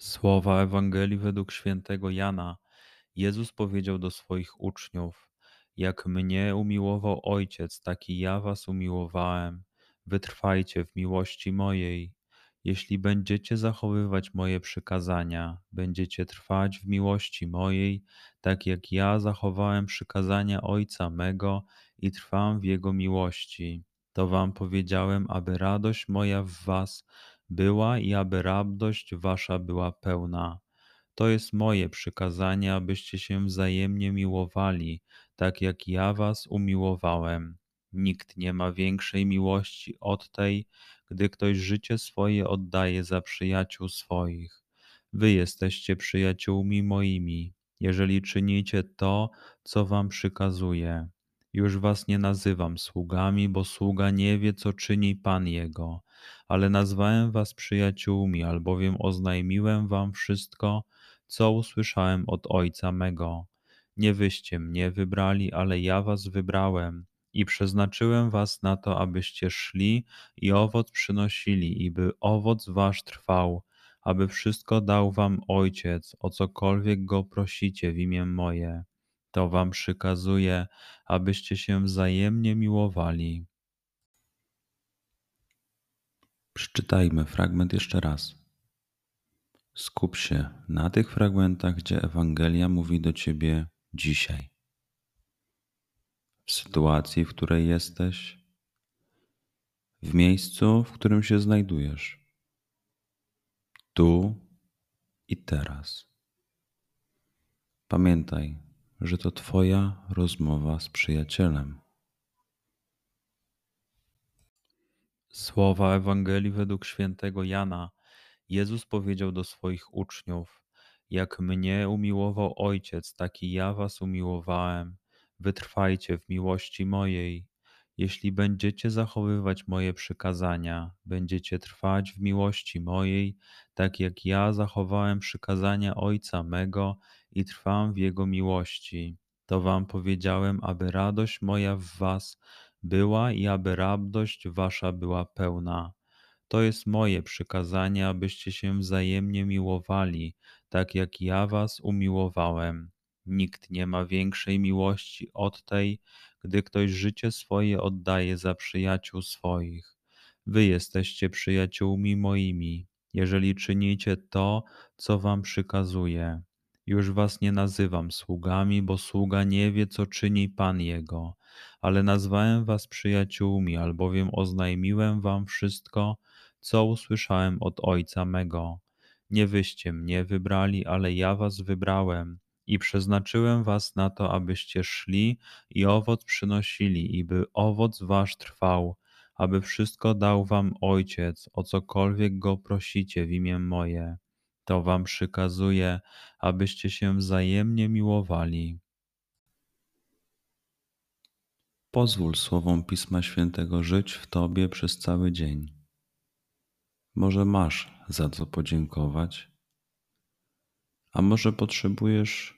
Słowa Ewangelii według świętego Jana. Jezus powiedział do swoich uczniów: jak mnie umiłował Ojciec, taki ja was umiłowałem. Wytrwajcie w miłości mojej. Jeśli będziecie zachowywać moje przykazania, będziecie trwać w miłości mojej, tak jak ja zachowałem przykazania Ojca mego i trwam w Jego miłości. To wam powiedziałem, aby radość moja w was była i aby radość wasza była pełna. To jest moje przykazanie, abyście się wzajemnie miłowali, tak jak ja was umiłowałem. Nikt nie ma większej miłości od tej, gdy ktoś życie swoje oddaje za przyjaciół swoich. Wy jesteście przyjaciółmi moimi, jeżeli czynicie to, co wam przykazuję. Już was nie nazywam sługami, bo sługa nie wie, co czyni Pan jego, ale nazwałem was przyjaciółmi, albowiem oznajmiłem wam wszystko, co usłyszałem od Ojca mego. Nie wyście mnie wybrali, ale ja was wybrałem i przeznaczyłem was na to, abyście szli i owoc przynosili, i by owoc wasz trwał, aby wszystko dał wam Ojciec, o cokolwiek go prosicie w imię moje. To wam przykazuję, abyście się wzajemnie miłowali. Przeczytajmy fragment jeszcze raz. Skup się na tych fragmentach, gdzie Ewangelia mówi do ciebie dzisiaj. W sytuacji, w której jesteś, w miejscu, w którym się znajdujesz, tu i teraz. Pamiętaj, że to Twoja rozmowa z przyjacielem. Słowa Ewangelii według świętego Jana. Jezus powiedział do swoich uczniów: Jak mnie umiłował Ojciec, taki ja was umiłowałem. Wytrwajcie w miłości mojej. Jeśli będziecie zachowywać moje przykazania, będziecie trwać w miłości mojej, tak jak ja zachowałem przykazania Ojca mego i trwam w Jego miłości. To wam powiedziałem, aby radość moja w was była i aby radość wasza była pełna. To jest moje przykazanie, abyście się wzajemnie miłowali, tak jak ja was umiłowałem. Nikt nie ma większej miłości od tej, gdy ktoś życie swoje oddaje za przyjaciół swoich. Wy jesteście przyjaciółmi moimi, jeżeli czynicie to, co wam przykazuję. Już was nie nazywam sługami, bo sługa nie wie, co czyni Pan jego, ale nazwałem was przyjaciółmi, albowiem oznajmiłem wam wszystko, co usłyszałem od Ojca mego. Nie wyście mnie wybrali, ale ja was wybrałem i przeznaczyłem was na to, abyście szli i owoc przynosili, i by owoc wasz trwał, aby wszystko dał wam Ojciec, o cokolwiek go prosicie w imię moje. To wam przykazuję, abyście się wzajemnie miłowali. Pozwól słowom Pisma Świętego żyć w Tobie przez cały dzień. Może masz za co podziękować, a może potrzebujesz